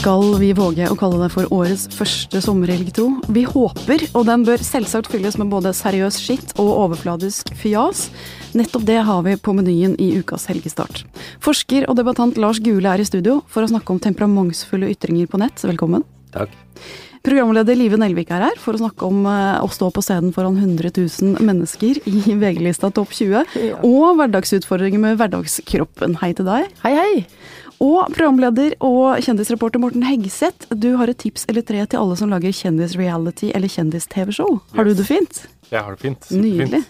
skal vi våge å kalle det for årets første sommerhelg, tro. Vi håper, og den bør selvsagt fylles med både seriøs skitt og overfladisk fjas. Nettopp det har vi på menyen i ukas helgestart. Forsker og debattant Lars Gule er i studio for å snakke om temperamentsfulle ytringer på nett. Velkommen. Takk. Programleder Live Nelvik er her for å snakke om eh, å stå på scenen foran 100 000 mennesker i VG-lista Topp 20, og hverdagsutfordringer med hverdagskroppen. Hei til deg. Hei, hei. Og programleder og kjendisreporter Morten Hegseth, du har et tips eller tre til alle som lager kjendisreality eller kjendis-TV-show. Har du det fint? Jeg har det fint. Nydelig.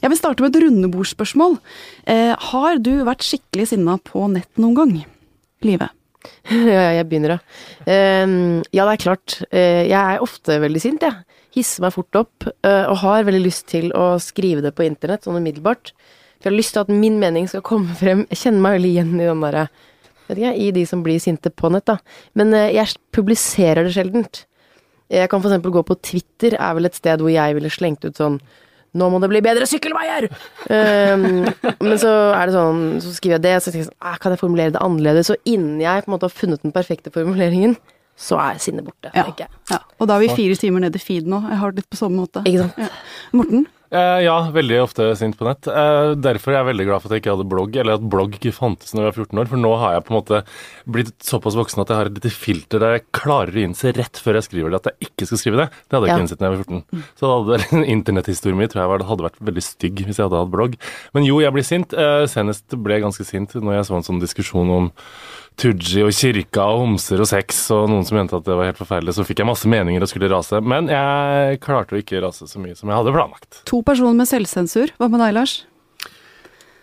Jeg vil starte med et rundebordsspørsmål. Eh, har du vært skikkelig sinna på nett noen gang? Live? Ja, jeg begynner, ja. Uh, ja, det er klart. Uh, jeg er ofte veldig sint, jeg. Ja. Hisser meg fort opp, uh, og har veldig lyst til å skrive det på internett, sånn umiddelbart. For jeg har lyst til at min mening skal komme frem. Jeg kjenner meg veldig igjen i den derre vet ikke, i de som blir sinte på nett, da. Men uh, jeg publiserer det sjeldent. Jeg kan for eksempel gå på Twitter, er vel et sted hvor jeg ville slengt ut sånn nå må det bli bedre sykkelveier! Um, men så er det sånn, så skriver jeg det, så tenker jeg sånn, kan jeg formulere det annerledes? Og innen jeg på en måte har funnet den perfekte formuleringen, så er sinnet borte. Ja, ja. Og da er vi fire timer nede i feed nå. Jeg har det litt på samme måte. Ikke sant. Ja. Morten? Eh, ja, veldig ofte sint på nett. Eh, derfor er jeg veldig glad for at jeg ikke hadde blogg, eller at blogg ikke fantes når jeg var 14 år. For nå har jeg på en måte blitt såpass voksen at jeg har et lite filter der jeg klarer å innse rett før jeg skriver det at jeg ikke skal skrive det. Det hadde jeg Ja. ikke innsett da jeg var 14. Så hadde internetthistorien min tror jeg hadde vært veldig stygg hvis jeg hadde hatt blogg. Men jo, jeg blir sint. Eh, senest ble jeg ganske sint når jeg så en sånn diskusjon om Tooji og kirka og homser og sex, og noen som mente at det var helt forferdelig. Så fikk jeg masse meninger og skulle rase. Men jeg klarte å ikke rase så mye som jeg hadde planlagt. To personer med selvsensur. Hva med deg, Lars?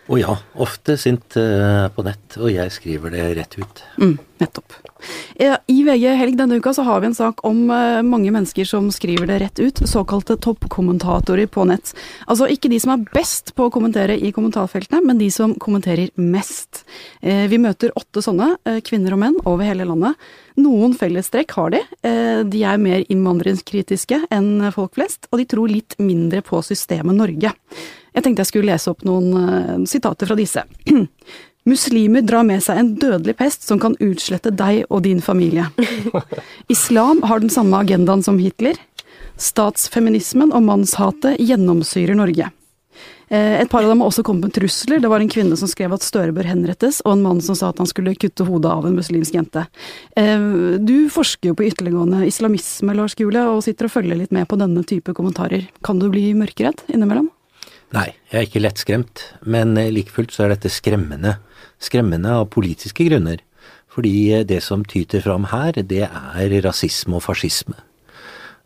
Og ja, ofte sint eh, på nett, og jeg skriver det rett ut. Mm, nettopp. I VG Helg denne uka så har vi en sak om eh, mange mennesker som skriver det rett ut, såkalte toppkommentatorer på nett. Altså ikke de som er best på å kommentere i kommentarfeltene, men de som kommenterer mest. Eh, Vi møter åtte sånne, kvinner og menn, over hele landet. Noen fellestrekk har de. De er mer innvandringskritiske enn folk flest, og de tror litt mindre på systemet Norge. Jeg tenkte jeg skulle lese opp noen eh, sitater fra disse. Muslimer drar med seg en dødelig pest som kan utslette deg og din familie. Islam har den samme agendaen som Hitler. Statsfeminismen og mannshatet gjennomsyrer Norge. Eh, Et par av dem har også kommet med trusler. Det var en kvinne som skrev at Støre bør henrettes, og en mann som sa at han skulle kutte hodet av en muslimsk jente. Eh, Du forsker jo på ytterliggående islamisme, Lars Gule, og sitter og følger litt med på denne type kommentarer. Kan du bli mørkeredd innimellom? Nei, jeg er ikke lettskremt, men eh, like fullt så er dette skremmende. Skremmende av politiske grunner. Fordi eh, det som tyter fram her, det er rasisme og fascisme.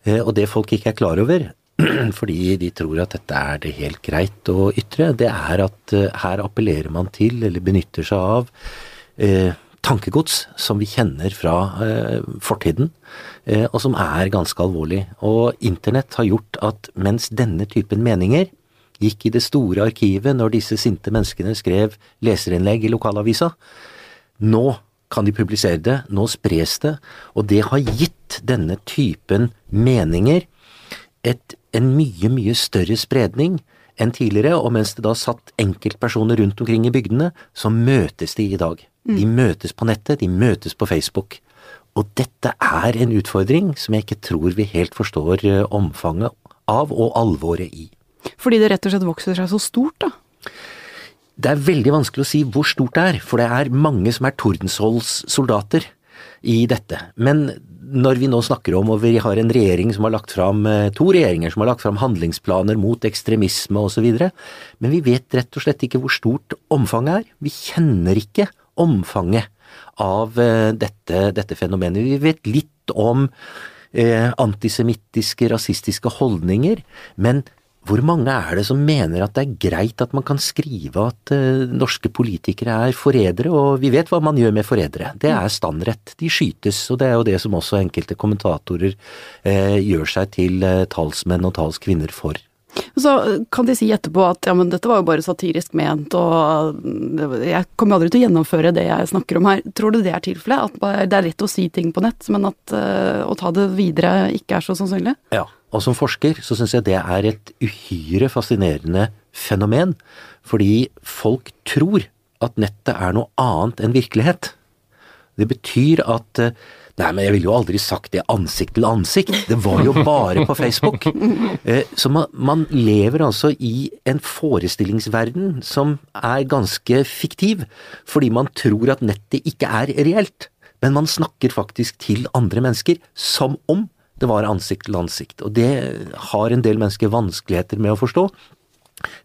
Eh, Og det folk ikke er klar over, fordi de tror at dette er det helt greit å ytre, det er at her appellerer man til, eller benytter seg av, tankegods som vi kjenner fra fortiden, og som er ganske alvorlig. Og internett har gjort at mens denne typen meninger gikk i det store arkivet når disse sinte menneskene skrev leserinnlegg i lokalavisa, nå kan de publisere det, nå spres det, og det har gitt denne typen meninger et, en mye, mye større spredning enn tidligere, og mens det da satt enkeltpersoner rundt omkring i bygdene, så møtes de i dag. De møtes på nettet, de møtes på Facebook. Og dette er en utfordring som jeg ikke tror vi helt forstår eh, omfanget av og alvoret i. Fordi det rett og slett vokser seg så stort, da. Det er veldig vanskelig å si hvor stort det er, for det er mange som er Tordenskiolds soldater i dette. Men når vi nå snakker om, og vi har en regjering som har lagt fram, eh, to regjeringer som har lagt fram handlingsplaner mot ekstremisme osv., men vi vet rett og slett ikke hvor stort omfanget er. Vi kjenner ikke omfanget av eh, dette, dette fenomenet. Vi vet litt om eh, antisemittiske, rasistiske holdninger, men hvor mange er det som mener at det er greit at man kan skrive at uh, norske politikere er forrædere, og vi vet hva man gjør med forrædere. Det er standrett. De skytes, og det er jo det som også enkelte kommentatorer uh, gjør seg til uh, talsmenn og talskvinner for. Så kan de si etterpå at ja, men dette var jo bare satirisk ment, og jeg kommer aldri til å gjennomføre det jeg snakker om her. Tror du det er tilfellet? At det er lett å si ting på nett, men at å ta det videre ikke er så sannsynlig? Ja, og som forsker så syns jeg det er et uhyre fascinerende fenomen, fordi folk tror at nettet er noe annet enn virkelighet. Det betyr at eh, Nei, men jeg ville jo aldri sagt det ansikt til ansikt. Det var jo bare på Facebook. Eh, så man, man lever altså i en forestillingsverden som er ganske fiktiv, fordi man tror at nettet ikke er reelt. Men man snakker faktisk til andre mennesker som om det var ansikt til ansikt. Og det har en del mennesker vanskeligheter med å forstå.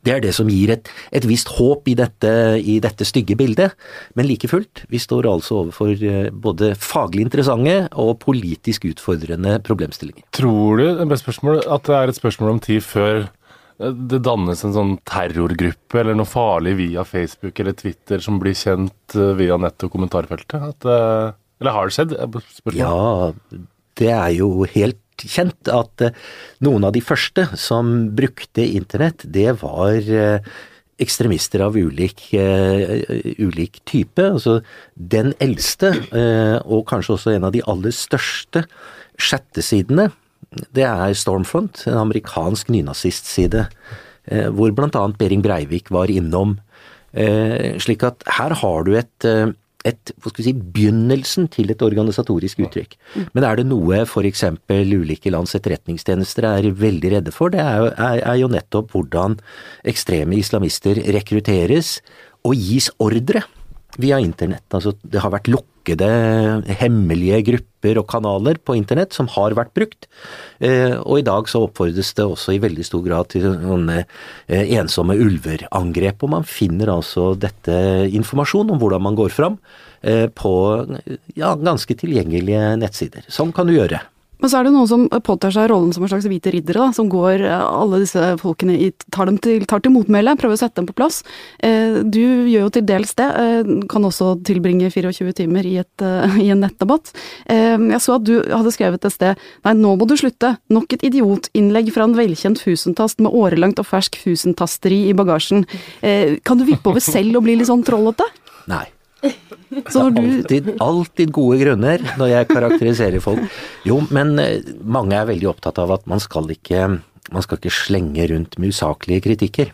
Det er det som gir et, et visst håp i dette, i dette, stygge bildet, men like fullt, vi står altså overfor eh, både faglig interessante og politisk utfordrende problemstillinger. Tror du at det er et spørsmål om tid før eh, det dannes en sånn terrorgruppe eller noe farlig via Facebook eller Twitter som blir kjent eh, via nett- og kommentarfeltet? At, eller har det skjedd? Spørsmål. Ja, det er jo helt kjent at eh, noen av de første som brukte internett, det var eh, ekstremister av ulik, uh, ulik, type. Altså, den eldste, uh, og kanskje også en av de aller største chattesidene, det er Stormfront, en amerikansk nynazistside, uh, hvor annet Behring Breivik var innom. slik at her har du et et, hva skal vi si, begynnelsen til et organisatorisk uttrykk. Men er det noe f.eks. ulike lands etterretningstjenester er veldig redde for, det er, er, er jo nettopp hvordan ekstreme islamister rekrutteres og gis ordre via internett. Altså, det har vært lukkede, hemmelige grupper og kanaler på internett som har vært brukt. Eh, og i dag så oppfordres det også i veldig stor grad til sånne eh, ensomme ulverangrep. Og man finner altså dette informasjon om hvordan man går fram eh, på ja, ganske tilgjengelige nettsider. Sånn kan du gjøre. Men så er det noen som påtar seg rollen som en slags hvite riddere, da, som går eh, alle disse folkene i, tar, til, tar til motmæle, prøver å sette dem på plass. Eh, du gjør jo til dels det, eh, kan også tilbringe 24 timer i, et, eh, i en nettdebatt. Eh, jeg så at du hadde skrevet et sted Nei, nå må du slutte. Nok et idiotinnlegg fra en velkjent fusentast med årelangt og fersk fusentasteri i bagasjen. Eh, kan du vippe over selv og bli litt sånn trollete? Nei. Så du... alltid, alltid gode grunner når jeg karakteriserer folk. Jo, men eh, mange er veldig opptatt av at man skal ikke, man skal ikke slenge rundt med usaklige kritikker.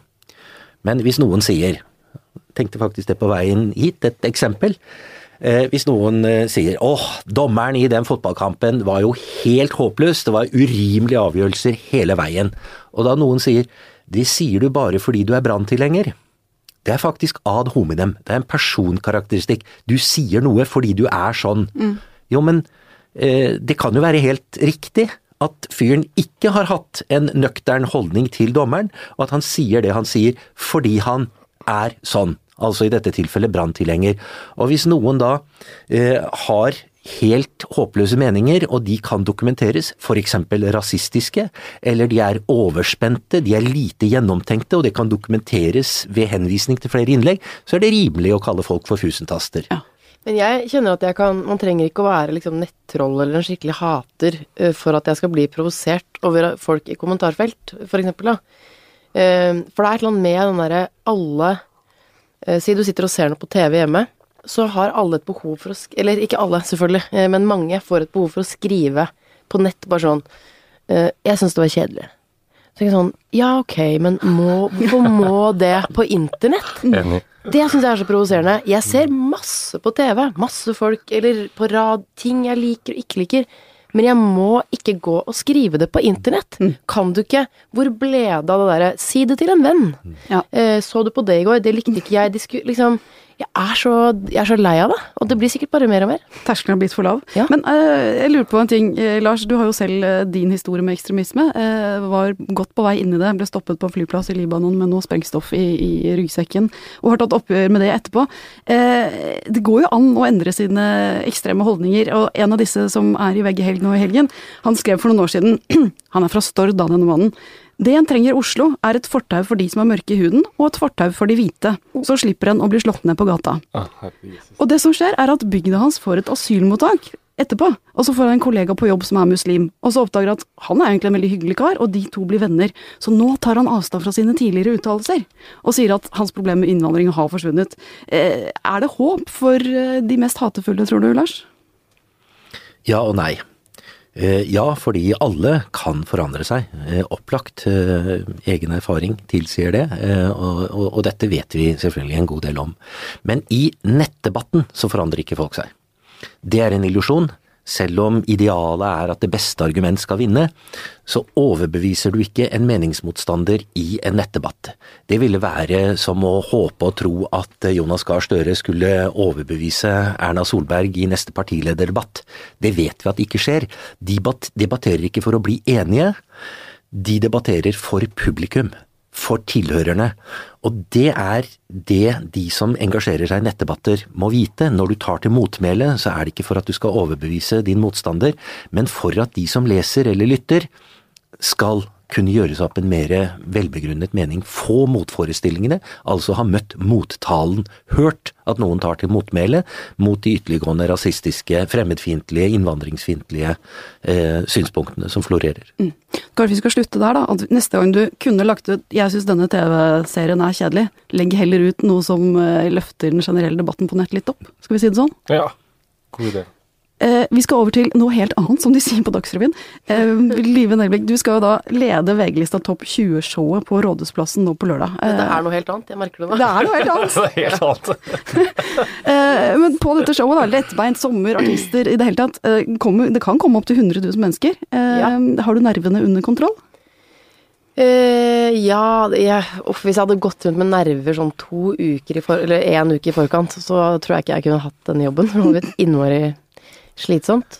Men hvis noen sier, tenkte faktisk det på veien hit, et eksempel. Eh, hvis noen eh, sier åh, dommeren i den fotballkampen var jo helt håpløs, det var urimelige avgjørelser hele veien. Og da noen sier det sier du bare fordi du er branntilhenger. Det er faktisk ad hominem. Det er en personkarakteristikk. Du sier noe fordi du er sånn. Mm. Jo, men eh, det kan jo være helt riktig at fyren ikke har hatt en nøktern holdning til dommeren, og at han sier det han sier fordi han er sånn. Altså i dette tilfellet branntilhenger. Og hvis noen da eh, har helt håpløse meninger, og de kan dokumenteres, f.eks. rasistiske, eller de er overspente, de er lite gjennomtenkte, og det kan dokumenteres ved henvisning til flere innlegg, så er det rimelig å kalle folk for fusentaster. Ja. Men jeg kjenner at jeg kan Man trenger ikke å være liksom nettroll eller en skikkelig hater uh, for at jeg skal bli provosert over folk i kommentarfelt, for eksempel. Uh, for det er et eller annet med den derre alle uh, Si du sitter og ser noe på TV hjemme, så har alle et behov for å Eller ikke alle, selvfølgelig, eh, men mange får et behov for å skrive på nett bare sånn eh, Jeg syns det var kjedelig. Så jeg sånn Ja, ok, men må, hvorfor må det på internett? Enig. Det syns jeg er så provoserende. Jeg ser masse på TV. Masse folk, eller på rad, ting jeg liker og ikke liker. Men jeg må ikke gå og skrive det på internett. Mm. Kan du ikke? Hvor ble det av det derre Si det til en venn. Ja. Eh, så du på det i går? Det likte ikke jeg. De skulle liksom jeg er, så, jeg er så lei av det, og det blir sikkert bare mer og mer. Terskelen har blitt for lav. Ja. Men uh, jeg lurer på en ting. Uh, Lars, du har jo selv uh, din historie med ekstremisme. var godt på vei inn i det, ble stoppet på en flyplass i Libanon med noe sprengstoff i, i ryggsekken, og har tatt oppgjør med det etterpå. det går jo an å endre sine ekstreme holdninger, og en av disse som er i VG Helg nå i helgen, han skrev for noen år siden Han er fra Stord, da, denne mannen. Det en trenger i Oslo, er et fortau for de som er mørke i huden, og et fortau for de hvite. Så slipper en å bli slått ned på gata. Ah, og det som skjer, er at bygda hans får et asylmottak etterpå. Og så får han en kollega på jobb som er muslim, og så oppdager at han er egentlig en veldig hyggelig kar, og de to blir venner. Så nå tar han avstand fra sine tidligere uttalelser, og sier at hans problem med innvandring har forsvunnet. Eh, er det håp for eh, de mest hatefulle, tror du, Lars? Ja og nei. Eh, ja, fordi alle kan forandre seg. Eh, opplagt. Eh, egen erfaring tilsier det, og, dette vet vi selvfølgelig en god del om. Men i nettdebatten så forandrer ikke folk seg. Det er en illusjon. Selv om idealet er at det beste argument skal vinne, så overbeviser du ikke en meningsmotstander i en nettdebatt. Det ville være som å håpe og tro at Jonas Gahr Støre skulle overbevise Erna Solberg i neste partilederdebatt. Det vet vi at ikke skjer. De debatterer ikke for å bli enige, de debatterer for publikum for tilhørerne. Og det er det de som engasjerer seg i nettdebatter må vite. Når du tar til motmæle, så er det ikke for at du skal overbevise din motstander, men for at de som leser eller lytter, skal kunne gjøre seg opp en mer velbegrunnet mening. Få motforestillingene, altså ha møtt mottalen, hørt at noen tar til motmæle mot de ytterliggående rasistiske, fremmedfiendtlige, innvandringsfiendtlige eh, synspunktene som florerer. Mm. Kanskje vi skal slutte der, da. At neste gang du kunne lagt ut 'jeg syns denne TV-serien er kjedelig', legg heller ut noe som eh, løfter den generelle debatten på nett litt opp. Skal vi si det sånn? Ja. God idé. Eh, vi skal over til noe helt annet, som de sier på Dagsrevyen. Eh, Live Nelvik, du skal jo da lede VG-lista Topp 20-showet på Rådhusplassen nå på lørdag. Eh, det er noe helt annet, jeg merker det nå. Det er noe helt annet. det er helt annet. eh, men på dette showet, da, lettbeint, sommer, artister, i det hele tatt. Eh, kommer, det kan komme opp til 100 000 mennesker. Eh, ja. Har du nervene under kontroll? Uh, ja, jeg, uff, hvis jeg hadde gått rundt med nerver sånn to uker i for, eller én uke i forkant, så tror jeg ikke jeg kunne hatt denne jobben. Det hadde blitt innmari slitsomt.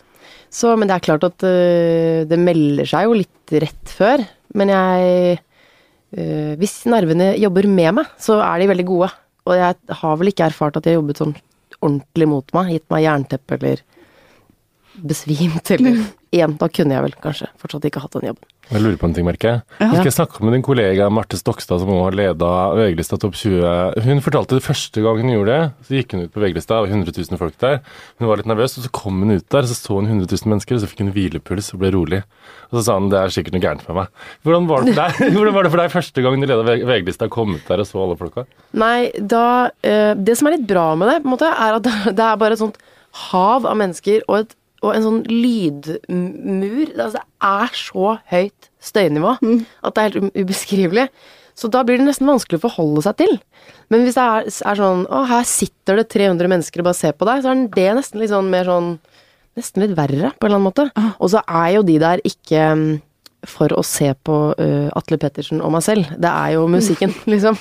Så, men det er klart at uh, det melder seg jo litt rett før. Men jeg uh, Hvis nervene jobber med meg, så er de veldig gode. Og jeg har vel ikke erfart at de har jobbet sånn ordentlig mot meg. Gitt meg jernteppe eller besvimt eller Igjen, da kunne jeg vel kanskje fortsatt ikke hatt den jobben. Jeg lurer på en ting, merker jeg. Ja. Skal jeg snakke med din kollega Marte Stokstad, som også har leda VG-lista Topp 20. Hun fortalte det første gang hun gjorde det, så gikk hun ut på VG-lista, og 100 000 folk der. Hun var litt nervøs, og så kom hun ut der, så så hun 100 000 mennesker, og så fikk hun hvilepuls og ble rolig. Og så sa hun det er sikkert noe gærent med meg. Hvordan var det for deg, Hvordan var det for deg første gang du leda VG-lista, kom ut der og så alle folka? Nei, da uh, Det som er litt bra med det, på en måte, er at det er bare et sånt hav av mennesker og et og en sånn lydmur. Altså, det er så høyt støynivå mm. at det er helt ubeskrivelig. Så da blir det nesten vanskelig å forholde seg til. Men hvis det er, er sånn Å, her sitter det 300 mennesker og bare ser på deg, så er det nesten litt sånn mer sånn Nesten litt verre, på en eller annen måte. Ah. Og så er jo de der ikke mm, for å se på uh, Atle Pettersen og meg selv. Det er jo musikken, liksom.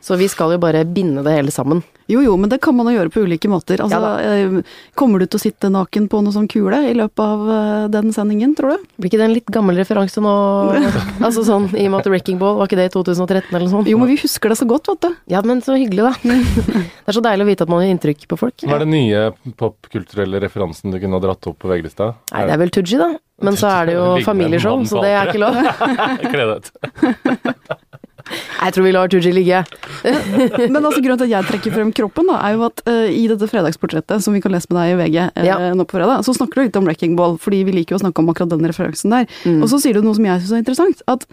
Så vi skal jo bare binde det hele sammen. Jo jo, men det kan man jo gjøre på ulike måter. Altså, ja, eh, kommer du til å sitte naken på noe sånn kule i løpet av eh, den sendingen, tror du? Blir ikke det en litt gammel referanse nå? altså sånn i og med at Wrecking Ball, var ikke det i 2013 eller noe sånt? Jo, men vi husker det så godt, vet du. Ja, men så hyggelig, da. det er så deilig å vite at man har inntrykk på folk. Hva er den nye popkulturelle referansen du kunne ha dratt opp på VG-lista? Nei, det er vel Tooji, da. Men så er det jo familieshow, så det er ikke lov. Kle deg ut. Jeg tror vi lar Tooji ligge. Men altså, grunnen til at jeg trekker frem kroppen, da, er jo at uh, i dette fredagsportrettet som vi kan lese med deg i VG uh, ja. nå på fredag, så snakker du litt om Wrecking Ball, fordi vi liker jo å snakke om akkurat den referansen der. Mm. Og så sier du noe som jeg syns er interessant, at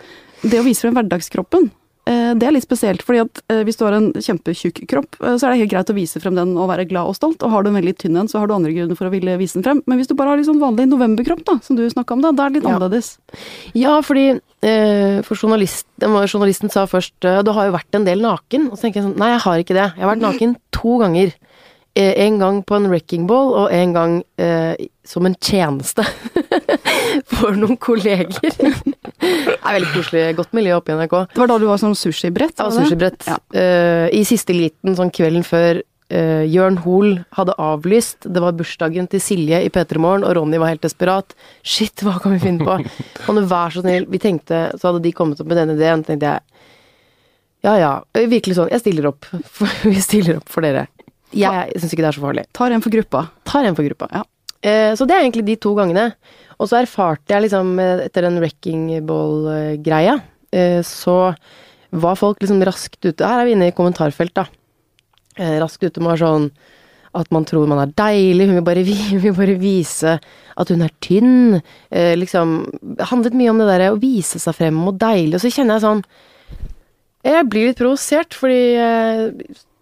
det å vise frem hverdagskroppen det er litt spesielt, fordi at eh, hvis du har en kjempetjukk kropp, eh, så er det helt greit å vise frem den og være glad og stolt. Og har du en veldig tynn en, så har du andre grunner for å ville vise den frem. Men hvis du bare har sånn vanlig novemberkropp, da, som du snakka om, da, da er det litt ja. annerledes. Ja, fordi eh, for journalist, journalisten sa først du har jo vært en del naken. Og så tenker jeg sånn, nei, jeg har ikke det. Jeg har vært naken to ganger. En gang på en wrecking ball, og en gang eh, som en tjeneste for noen kolleger. Det er veldig koselig. Godt miljø oppe i NRK. Det var da du var sånn sushibrett? Ja, sushibrett. Ja. Uh, I siste liten, sånn kvelden før uh, Jørn Hoel hadde avlyst. Det var bursdagen til Silje i P3 Morgen, og Ronny var helt desperat. Shit, hva kan vi finne på? Kan du være så snill? Vi tenkte, så hadde de kommet opp med denne ideen, tenkte jeg ja ja, virkelig sånn. Jeg stiller opp. vi stiller opp for dere. Jeg, jeg syns ikke det er så farlig. Tar en for gruppa. Tar en for gruppa, ja. Uh, så det er egentlig de to gangene. Og så erfarte jeg liksom, etter den wrecking ball-greia, eh, så var folk liksom raskt ute Her er vi inne i kommentarfelt, da. Eh, raskt ute med sånn at man tror man er deilig, hun vil bare, vil bare vise at hun er tynn. Eh, liksom Det handlet mye om det derre å vise seg frem og deilig, og så kjenner jeg sånn Jeg blir litt provosert, fordi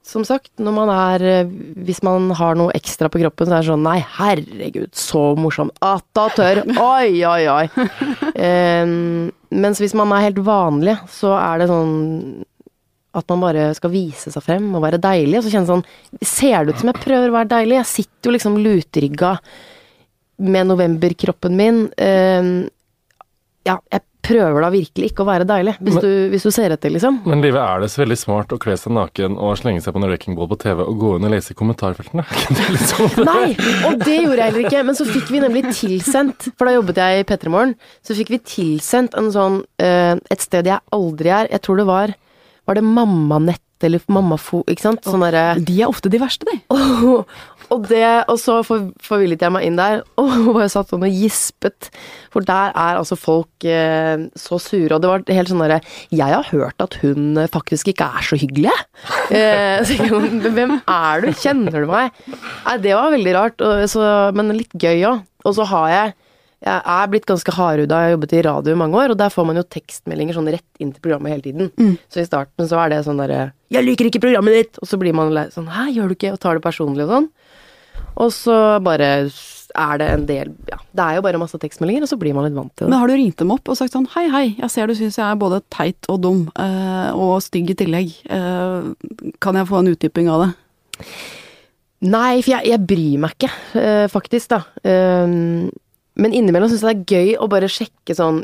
som sagt, når man er eh, Hvis man har noe ekstra på kroppen, så er det sånn Nei, herregud, så morsom. tør, Oi, oi, oi. Um, mens hvis man er helt vanlig, så er det sånn at man bare skal vise seg frem og være deilig. Og så kjennes det sånn Ser det ut som jeg prøver å være deilig? Jeg sitter jo liksom lutrygga med novemberkroppen min Um, Ja, jeg prøver da virkelig ikke å være deilig, hvis, Men- du, hvis du ser etter, liksom. Men livet er det så veldig smart å kle seg naken og slenge seg på en wrecking ball på TV og gå inn og lese i kommentarfeltene? Sånn? Nei, og det gjorde jeg heller ikke. Men så fikk vi nemlig tilsendt, for da jobbet jeg i P3 Morgen, så fikk vi tilsendt en sånn eh, Et sted jeg aldri er. Jeg tror det var Var det Mammanett eller Mammafo, ikke sant? Sånn derre De er ofte de verste, de. og, og, det, og så forvillet jeg meg inn der, og bare satt sånn og gispet. For der er altså folk eh, så sure, og det var helt sånn derre Jeg har hørt at hun faktisk ikke er så hyggelig. Eh, så jeg. Hvem er du? Kjenner du meg? Nei, det var veldig rart, og, så, men litt gøy òg. Og så har jeg jeg er blitt ganske hardhuda, jeg har jobbet i radio i mange år, og der får man jo tekstmeldinger sånn rett inn til programmet hele tiden. Så i starten så er det sånn derre 'Jeg liker ikke programmet ditt!' Og så blir man sånn 'Hæ, gjør du ikke?' Og tar det personlig og sånn. Og så bare er det en del Ja, det er jo bare masse tekstmeldinger, og så blir man litt vant til det. Men har du ringt dem opp og sagt sånn hei, hei, jeg ser du syns jeg er både teit og dum, eh, og stygg i tillegg. Eh, kan jeg få en utdyping av det? Nei, for jeg, jeg bryr meg ikke, eh, faktisk, da. Um, men innimellom syns jeg det er gøy å bare sjekke sånn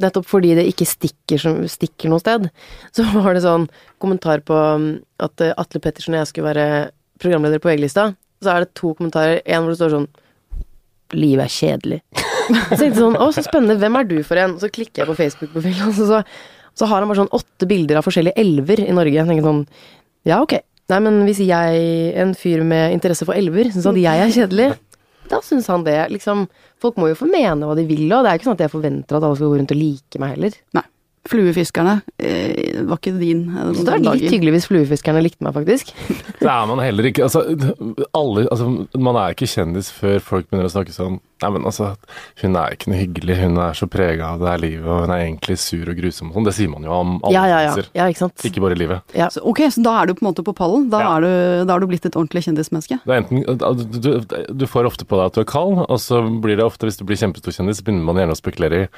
Nettopp fordi det ikke stikker, som, stikker noe sted. Så var det sånn kommentar på um, at eh, Atle Pettersen og jeg skulle være programleder på VG-lista. Så er det to kommentarer. En hvor det står sånn Livet er kjedelig. Så jeg sånn Å, så spennende. Hvem er du for en? Så klikker jeg på Facebook-profilen, og så, så, så har han bare sånn åtte bilder av forskjellige elver i Norge. Jeg tenker sånn Ja, ok. Nei, men hvis jeg, en fyr med interesse for elver, syns at jeg er kjedelig, da syns han det. Liksom, folk må jo få mene hva de vil, og det er ikke sånn at jeg forventer at alle skal gå rundt og like meg heller. Nei. Fluefiskerne eh, var ikke din eh, Så det er litt hyggelig hvis fluefiskerne likte meg, faktisk. Det er man heller ikke. Altså, alle, altså, man er ikke kjendis før folk begynner å snakke sånn Nei, men altså, hun er ikke noe hyggelig, hun er så prega av det her livet, og hun er egentlig sur og grusom og sånn. Det sier man jo om alle Ja, ja, ja. kjendiser. ja ikke sant. Ikke bare i livet. Ja. Så, ok, så da er du på en måte på pallen? Da, Ja. er, du, da er du blitt et ordentlig kjendismenneske? Det er enten, du, du, du får ofte på deg at du er kald, og så blir det ofte, hvis du blir kjempestor kjendis, så begynner man gjerne å spekulere i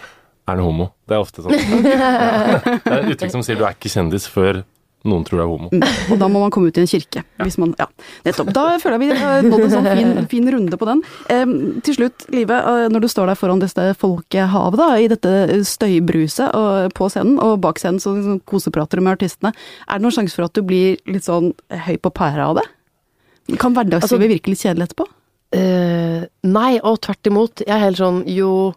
er du homo. Det er ofte sånn. Ja. Det er et uttrykk som sier du er ikke kjendis før noen tror du er homo. Mm. Og da må man komme ut i en kirke. Hvis man, ja, nettopp. Da føler jeg vi har nådd en sånn fin, fin runde på den. Em, til slutt, Live, eh, når du står der foran dette folkehavet, da, i dette støybruset og, på scenen, og bak scenen så liksom koseprater du med artistene, er det noen sjanse for at du blir litt sånn høy på pæra av det? Kan hverdagslivet Altså- virke litt kjedelig etterpå? Uh, nei, og tvert imot. Jeg er helt sånn jo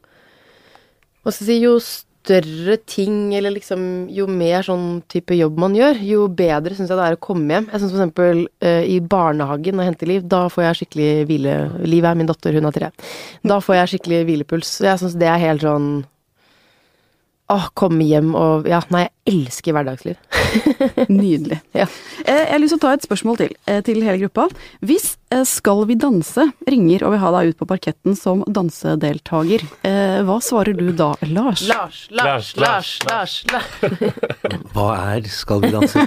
Hva skal jeg si Jo større ting, eller liksom Jo mer sånn type jobb man gjør, jo bedre syns jeg det er å komme hjem. Jeg syns for eksempel eh, i barnehagen og hente Liv, da får jeg skikkelig hvile Liv er min datter, hun er tre. Da får jeg skikkelig hvilepuls. Jeg syns det er helt sånn Åh, komme hjem og Ja, nei, jeg elsker hverdagsliv. Nydelig. Ja. Eh, Jeg har lyst til å ta et spørsmål til, eh, til hele gruppa. Hvis eh, Skal vi danse ringer og vil ha deg ut på parketten som dansedeltaker, eh, hva svarer du da, Lars? Lars, Lars, Lars, Lars, Lars. Hva er Skal vi danse?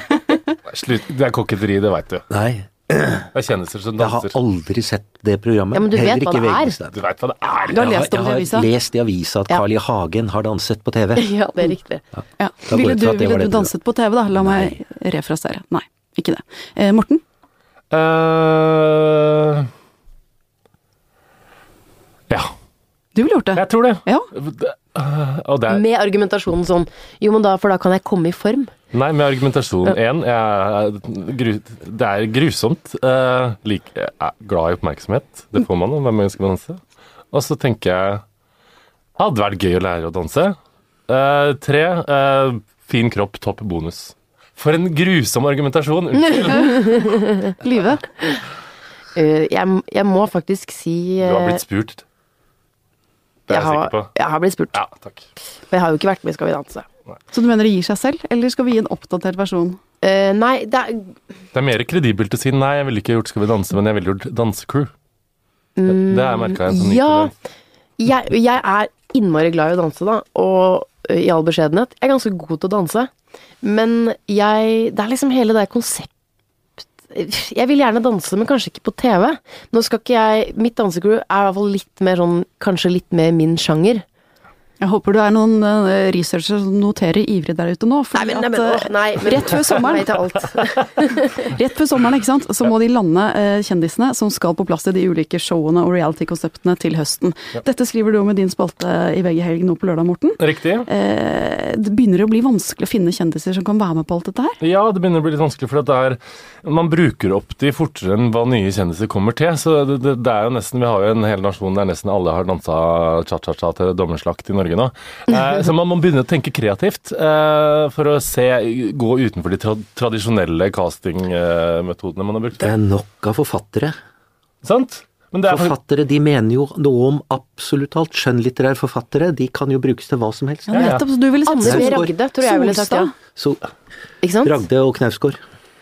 Slutt. Det er koketteri, det veit du. Nei, Det er kjendiser som jeg har aldri sett det programmet. Ja, men du vet Heller hva det er. Du vet hva det er. Du har lest om det i jeg har lest i avisa at Ja. Carl I. Hagen har danset på TV. Ja, det er riktig. Ja. Ja. Ville du, ville du danset på TV, da? La meg refrasere. Nei, ikke det. Eh, Morten? Uh, ja, Du ville gjort det? jeg tror det. Ja. Det- øh, og det er Med argumentasjonen sånn Jo, men da, for da kan jeg komme i form. Nei, med argumentasjon én. det er grusomt. Uh, like, jeg er glad i oppmerksomhet. Det får man når man ønsker å danse. Og så tenker jeg hadde vært gøy å lære å danse. Uh, tre eh, fin kropp, topp bonus. For en grusom argumentasjon! Unnskyld. Live? Eh, jeg, jeg må faktisk si Du har eh, blitt spurt. Det er jeg sikker på. jeg har blitt spurt. Ja, takk. For jeg har jo ikke vært med i Skal vi danse. Så du mener det gir seg selv, eller skal vi gi en oppdatert versjon? Uh, nei, det er Det er mer kredibelt å si nei, jeg ville ikke gjort Skal vi danse, men jeg ville gjort dansecrew. Det, det har jeg merka sånn Ja. jeg, jeg er innmari glad i å danse, da, og eh, i all beskjedenhet. Jeg er ganske god til å danse, men jeg Det er liksom hele det konsept Jeg vil gjerne danse, men kanskje ikke på TV. Nå skal ikke jeg Mitt dansecrew er i hvert fall litt mer sånn Kanskje litt mer min sjanger. Jeg håper du er noen eh, researchere som noterer ivrig der ute nå. Nei, men, nei, men, eh, åh, nei, men rett før sommeren. Rett før sommeren, ikke sant, så må de lande eh, kjendisene som skal på plass i de ulike showene og reality-konseptene til høsten. Dette skriver du om i din spalte i VG Helg nå på lørdag, Morten. Riktig. Eh, det begynner å bli vanskelig å finne kjendiser som kan være med på alt dette her. Ja, det begynner å bli litt vanskelig, for det er, man bruker opp de fortere enn hva nye kjendiser kommer til. Så det, det, det er jo nesten, Vi har jo en hel nasjon der nesten alle har dansa cha-cha-cha til dommerslakt i Norge nå. Eh, så man må begynne å tenke kreativt eh, for å se, gå utenfor de tra tradisjonelle castingmetodene man har brukt. Det er nok av forfattere. Sant? Men det er for, Forfattere de mener jo noe om absolutt alt. Skjønnlitterære forfattere de kan jo brukes til hva som helst. Ja, nettopp, så du ville sagt. Ragde, tror jeg ville sagt ja. Så Ragde og Knausgård.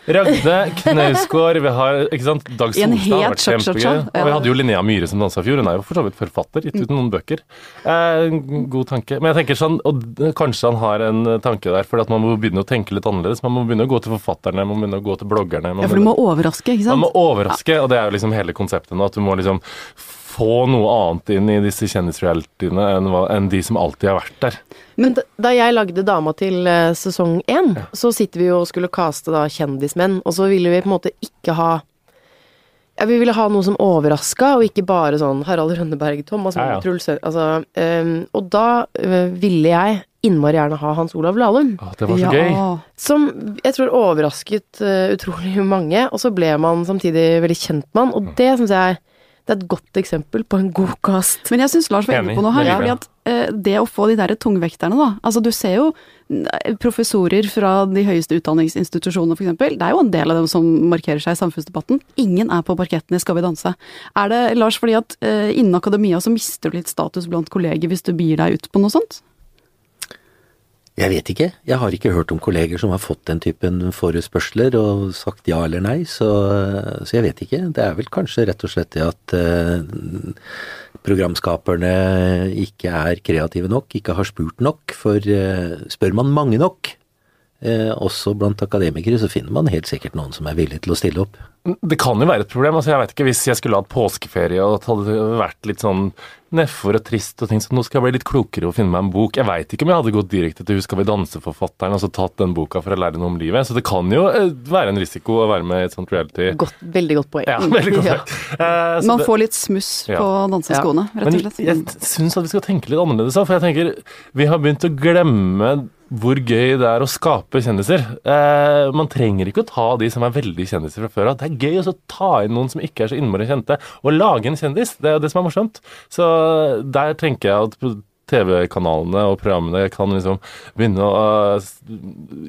Ragde, Knausgård, vi har ikke sant, Dag Solstad har vært kjempegøy. ja. Og vi hadde jo Linnea Myhre som dansa i fjor. Hun er jo for så vidt forfatter, gitt ut noen bøker. Eh, god tanke. Men jeg tenker sånn, og kanskje han har en tanke der, for at man må begynne å tenke litt annerledes. Man må begynne å gå til forfatterne, man må begynne å gå til bloggerne. Ja, for du må overraske, ikke sant? Man må overraske, og det er jo liksom hele konseptet nå. At du må liksom få noe annet inn i disse kjendisrealityene enn, enn de som alltid har vært der. Men da- da jeg lagde Dama til eh, sesong én, så sitter vi jo og skulle caste da kjendismenn, og så ville vi på en måte ikke ha ja, Vi ville ha noe som overraska, og ikke bare sånn Harald Rønneberg, Thomas Ja, ja. Truls altså, um, Og da uh, ville jeg innmari gjerne ha Hans Olav Lahlum. Ah, det var så gøy. Som jeg tror overrasket uh, utrolig mange, og så ble man samtidig veldig kjent med han, og det syns jeg det er et godt eksempel på en god cast. Men jeg syns Lars var inne på noe her. Fordi at eh, Det å få de der tungvekterne, da. Altså du ser jo eh, professorer fra de høyeste utdanningsinstitusjonene f.eks. Det er jo en del av dem som markerer seg i samfunnsdebatten. Ingen er på parketten i Skal vi danse. Er det, Lars, fordi at eh, innen akademia så mister du litt status blant kolleger hvis du bier deg ut på noe sånt? Jeg vet ikke. Jeg har ikke hørt om kolleger som har fått den typen forespørsler og sagt ja eller nei, så, så jeg vet ikke. Det er vel kanskje rett og slett det at eh, programskaperne ikke er kreative nok, ikke har spurt nok. For eh, spør man mange nok, eh, også blant akademikere, så finner man helt sikkert noen som er villig til å stille opp. Det kan jo være et problem. altså jeg vet ikke, Hvis jeg skulle hatt påskeferie og det hadde vært litt sånn nedfor og trist og tenkt sånn, nå skal jeg bli litt klokere og finne meg en bok. Jeg veit ikke om jeg hadde gått direkte til skal vi danse-forfatteren og så tatt den boka for å lære noe om livet. Så det kan jo eh, være en risiko å være med i et sånt reality. Godt, veldig godt poeng. Ja, veldig godt Ja. sagt. Eh, så Man får litt smuss Ja. på danseskoene, rett og slett. jeg syns at vi skal tenke litt annerledes for jeg tenker vi har begynt å glemme hvor gøy det er å skape kjendiser. Eh, man trenger ikke å ta de som er veldig kjendiser fra før av. Det er gøy å ta inn noen som ikke er så innmari kjente, og lage en kjendis. Det er jo det som er morsomt. Så der tenker jeg at TV-kanalene og programmene kan liksom begynne å uh,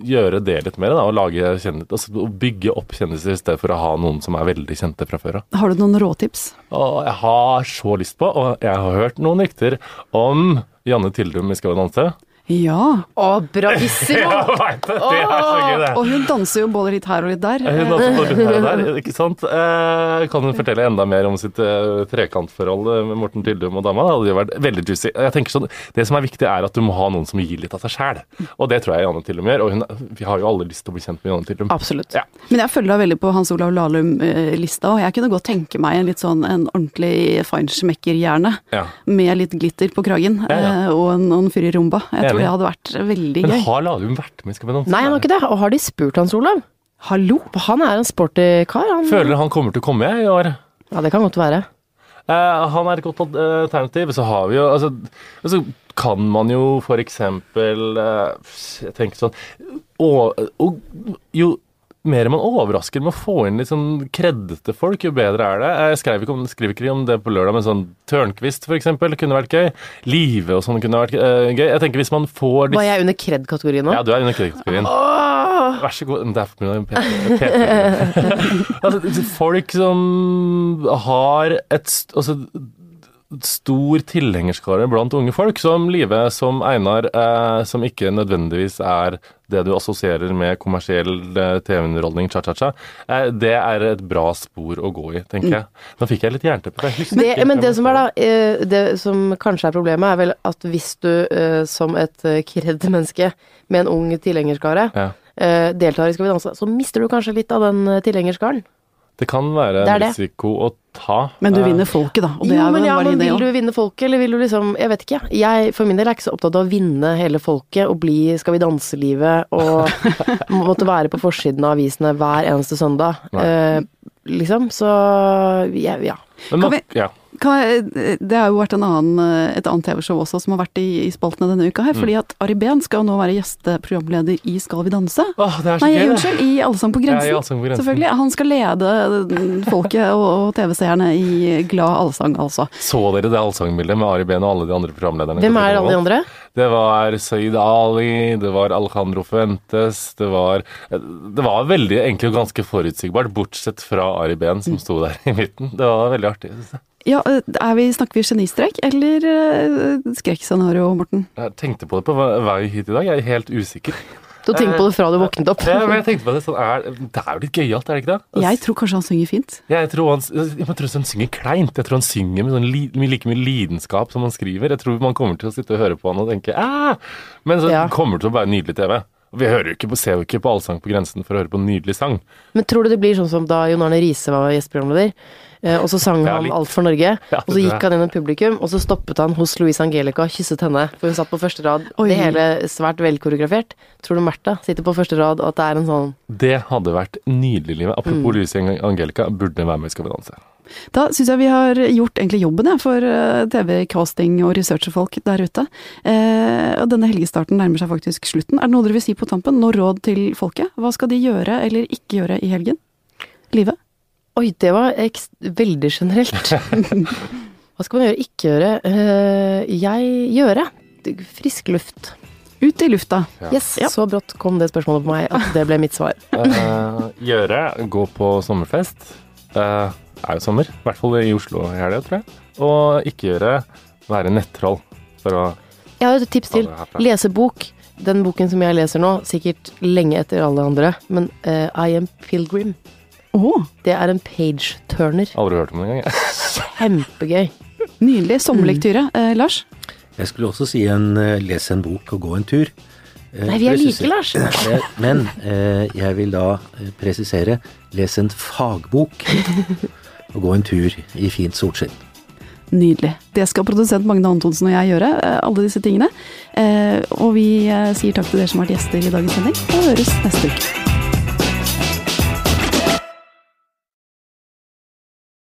gjøre det litt mer, da, og lage kjendis, altså, bygge opp kjendiser i stedet for å ha noen som er veldig kjente fra før av. Har du noen råtips? Og jeg har så lyst på, og jeg har hørt noen rykter om Janne Tildum i Skal vi danse. Ja. Å, bravissimo! Jeg vet det! Det er så gøy, det. Og hun danser jo både litt her og litt der. Hun danser både litt her og der, ikke sant? Eh, kan hun fortelle enda mer om sitt eh, trekantforhold eh, med Morten Tildum og dama? Det hadde jo vært veldig juicy. Jeg tenker sånn, Det som er viktig, er at du må ha noen som gir litt av seg sjæl. Og det tror jeg Janne Tildum gjør. Og hun, vi har jo alle lyst til å bli kjent med Janne Tildum. Absolutt. Ja. Men jeg følger da veldig på Hans Olav Lahlum-lista, og jeg kunne godt tenke meg en litt sånn en ordentlig feinschmecker-hjerne. Ja. Med litt glitter på kragen, Ja, ja. eh, og en, og en fyr i rumba. Jeg tror. Det hadde vært veldig gøy. Men har Lahlum vært med i Skal vi danse? Nei, han har ikke det. Og har de spurt Hans Olav? Hallo! Han er en sporty kar, han. Føler han kommer til å komme i år. Ja, det kan godt være. Eh, han er et godt eh, alternativ. Så har vi jo altså, altså kan man jo for eksempel eh, Jeg tenker sånn og, og, Jo mer man overrasker med å få inn litt sånn kreddete folk, jo bedre er det. Jeg skrev ikke om, skriver ikke om det på lørdag, men sånn Tørnquist eksempel kunne vært gøy. Live og sånn kunne vært uh, gøy. Jeg tenker hvis man får Var jeg under kred-kategorien nå? Ja, du er under kreddkategorien. Oh! Vær så god. Det er for mye P3. altså, folk som har et altså, stor tilhengerskare blant unge folk, som Live, som Einar, eh, som ikke nødvendigvis er det du assosierer med kommersiell eh, TV-underholdning, cha-cha-cha, eh, det er et bra spor å gå i, tenker jeg. Nå fikk jeg litt jernteppe. Det, men det som da, eh, det som kanskje er problemet, er vel at hvis du eh, som et eh, kred-menneske med en ung tilhengerskare Ja. deltar i Skal vi danse, så mister du kanskje litt av den tilhengerskaren. Det kan være Det en en det. risiko å ta. Men du Eh, vinner folket, da. Og det jo, er men ja, men vil du vinne folket, eller vil du liksom Jeg vet ikke. Jeg for min del er ikke så opptatt av å vinne hele folket og bli Skal vi danse-livet og måtte være på forsiden av avisene hver eneste søndag. Nei. Liksom. Så ja. ja. Men Kan vi- ja. Kan jeg, det har jo vært en annen, et annet TV-show også som har vært i, i spaltene denne uka her. Fordi at Ari Behn skal jo nå være gjesteprogramleder i Skal vi danse? Åh, det er så Nei, gøy, det. unnskyld, i Allsang på Ja, grensen. Allsang på grensen. Selvfølgelig. Han skal lede mm, folket og, og TV-seerne i glad allsang, altså. Så dere det allsangbildet med Ari Behn og alle de andre programlederne? Hvem er alle de andre? Det var Saeed Ali, det var Alejandro Fuentes, det var Det var veldig egentlig ganske forutsigbart, bortsett fra Ari Behn som sto der i midten. Det var veldig artig. synes jeg. Ja, vi, snakker vi genistrek eller skrekkscenario, Morten? Jeg tenkte på det på vei hit i dag, jeg er helt usikker. Du tenker på det fra du våknet opp. Ja, men jeg tenkte på Det sånn, er, det er jo litt gøyalt, er det ikke det? Jeg tror kanskje han synger fint. Jeg tror han, jeg tror han synger kleint. Jeg tror han synger med, sånn li, med like mye lidenskap som han skriver. Jeg tror man kommer til å sitte og høre på han og tenke Æh! Men så Ja. kommer det til å være nydelig TV. Vi hører jo ikke på, ser jo ikke på Allsang på grensen for å høre på en nydelig sang. Men tror du det blir sånn som da Jon Arne Riise var gjesteprogramleder, eh, og så sang han. Alt for Norge, Ja, og så gikk han i publikum, og så stoppet han hos Louise Angelica og kysset henne, for hun satt på første rad. Oi. Det hele svært velkoreografert. Tror du Märtha sitter på første rad, og at det er en sånn Det hadde vært nydelig, livet. Mm. Apropos Louise Angelica, burde være med i Skal vi danse. Da syns jeg vi har gjort egentlig jobben ja, for eh, TV-casting og researcherfolk der ute. Eh, og denne helgestarten nærmer seg faktisk slutten. Er det noe dere vil si på tampen? Noe råd til folket? Hva skal de gjøre eller ikke gjøre i helgen? Live? Oi, det var ekst veldig generelt. Hva skal man gjøre, ikke gjøre? Uh, jeg gjøre. Frisk luft. Ut i lufta. Ja. Yes, så brått kom det spørsmålet på meg at det ble mitt svar. uh, gjøre, gå på sommerfest. Det er jo sommer, i hvert fall i Oslo i helga, tror jeg. Og ikke gjøre, være nettroll. For å Jeg har et tips til. Lese bok. Den boken som jeg leser nå, sikkert lenge etter alle andre, men uh, I Am Pilgrim. Å, Det er en page-turner. Aldri hørt om det engang. Kjempegøy. nydelig sommerlektyre. Eh, Lars? Jeg skulle også si en eh, lese en bok og gå en tur. Eh, Nei, vi er like, Lars. Eh, Men eh, jeg vil da presisere les en fagbok og gå en tur i fint solskinn. Nydelig. Det skal produsent Magne Antonsen og jeg gjøre, alle disse tingene. Eh, og vi sier takk til dere som har vært gjester i dagens sending, og høres neste uke.